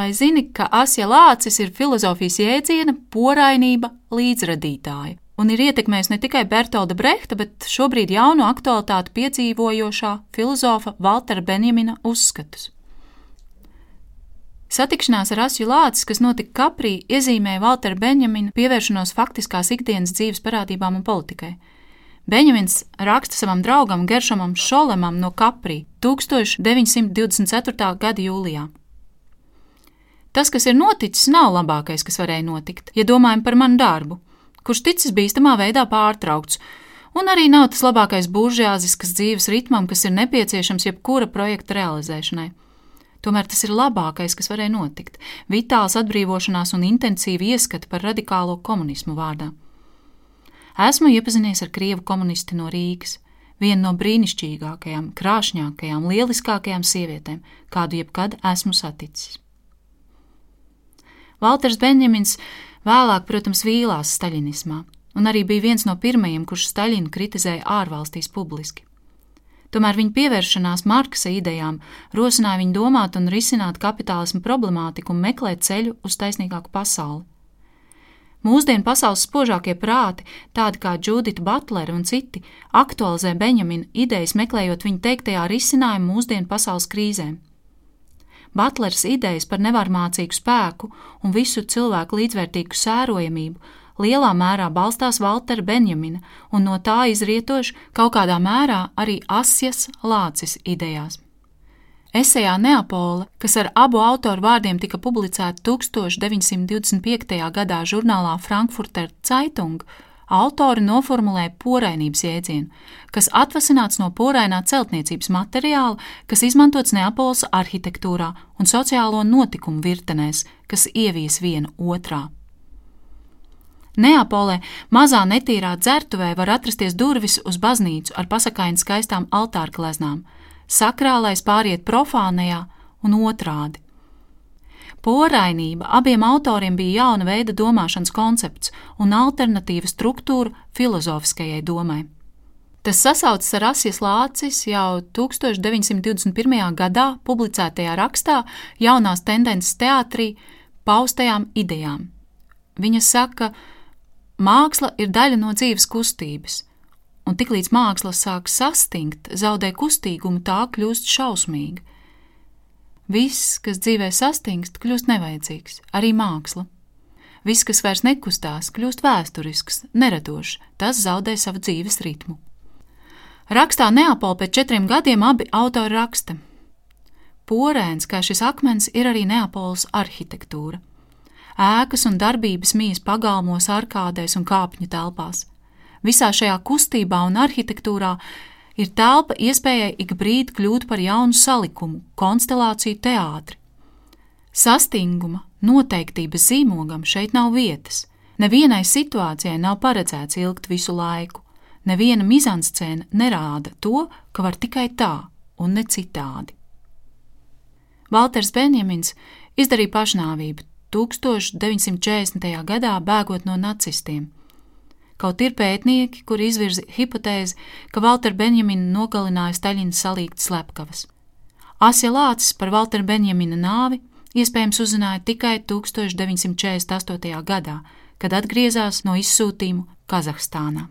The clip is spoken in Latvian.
Vai zini, ka Asja Lācis ir filozofijas jēdziena porainība līdzradītāja un ir ietekmējis ne tikai Bertolda Brehta, bet šobrīd jaunu aktualitāti piedzīvojošā filozofa Valtera Benjamina uzskatus. Satikšanās ar Asju Lācis, kas notika Kaprī, iezīmēja Valtera Benjamina pievēršanos faktiskās ikdienas dzīves parādībām un politikai. Benjamins raksta savam draugam Geršamam Šolemam no Kaprī 1924. gada jūlijā. Tas, kas ir noticis, nav labākais, kas varēja notikt, ja domājam par manu darbu, kurš ticis bīstamā veidā pārtraukts, un arī nav tas labākais buržāziskas dzīves ritmam, kas ir nepieciešams jebkura projekta realizēšanai. Tomēr tas ir labākais, kas varēja notikt - vitāls atbrīvošanās un intensīva ieskata par radikālo komunismu vārdā. Esmu iepazinies ar krievu komunisti no Rīgas, vienu no brīnišķīgākajām, krāšņākajām, lieliskākajām sievietēm, kādu jebkad esmu saticis. Valters Benjamins vēlāk, protams, vīlās staļinismā, un arī bija viens no pirmajiem, kurš Staļinu kritizēja ārvalstīs publiski. Tomēr viņa pievēršanās Marksa idejām rosināja viņu domāt un risināt kapitālismu problemātiku un meklēt ceļu uz taisnīgāku pasauli. Mūsdienu pasaules spožākie prāti, tādi kā Judita Butlere un citi, aktualizē Benjamina idejas, meklējot viņa teiktajā risinājumu mūsdienu pasaules krīzēm. Butlers idejas par nevarmācīgu spēku un visu cilvēku līdzvērtīgu sērojamību lielā mērā balstās Valtera Benjamina un no tā izrietoši kaut kādā mērā arī Asjas Lācis idejās. Esejā Neapole, kas ar abu autoru vārdiem tika publicēta 1925. gadā žurnālā Frankfurter Zeitung, autori noformulēja porainības jēdzienu, kas atvasināts no porainā celtniecības materiāla, kas izmantots Neapoles arhitektūrā un sociālo notikumu virtenēs, kas ievies viena otrā. Neapolē mazā netīrā dzertuvē var atrasties durvis uz baznīcu ar pasakaini skaistām altāra gleznām – sakrālais pāriet profānajā un otrādi. Porainība abiem autoriem bija jauna veida domāšanas koncepts un alternatīva struktūra filozofiskajai domai. Tas sasaucas ar Asijas Lācis jau 1921. gadā publicētajā rakstā Jaunās tendences teātrī paustajām idejām. Viņa saka, māksla ir daļa no dzīves kustības, un tiklīdz māksla sāk sastingt, zaudē kustīgumu, tā kļūst šausmīga. Viss, kas dzīvē sastingst, kļūst nevajadzīgs, arī māksla. Viss, kas vairs nekustās, kļūst vēsturisks, neradošs, tas zaudē savu dzīves ritmu. Rakstā Neapola pēc četriem gadiem abi autori raksta. Porēns, kā šis akmens, ir arī Neapolas arhitektūra. Ēkas un darbības mīs pagalmos, arkādēs un kāpņu telpās. Visā šajā kustībā un arhitektūrā ir telpa iespējai ik brīdi kļūt par jaunu salikumu, konstelāciju teātri. Sastinguma, noteiktības zīmogam šeit nav vietas. Nevienai situācijai nav paredzēts ilgt visu laiku. Neviena mizanscēna nerāda to, ka var tikai tā un ne citādi. Valters Benjamins izdarīja pašnāvību 1940. gadā bēgot no nacistiem. Kaut ir pētnieki, kuri izvirza hipotēzi, ka Valter Benjamina nogalināja Staļina salīgt slepkavas. Asja Lācis par Valter Benjamina nāvi iespējams uzzināja tikai 1948. gadā, kad atgriezās no izsūtījumu Kazahstānā.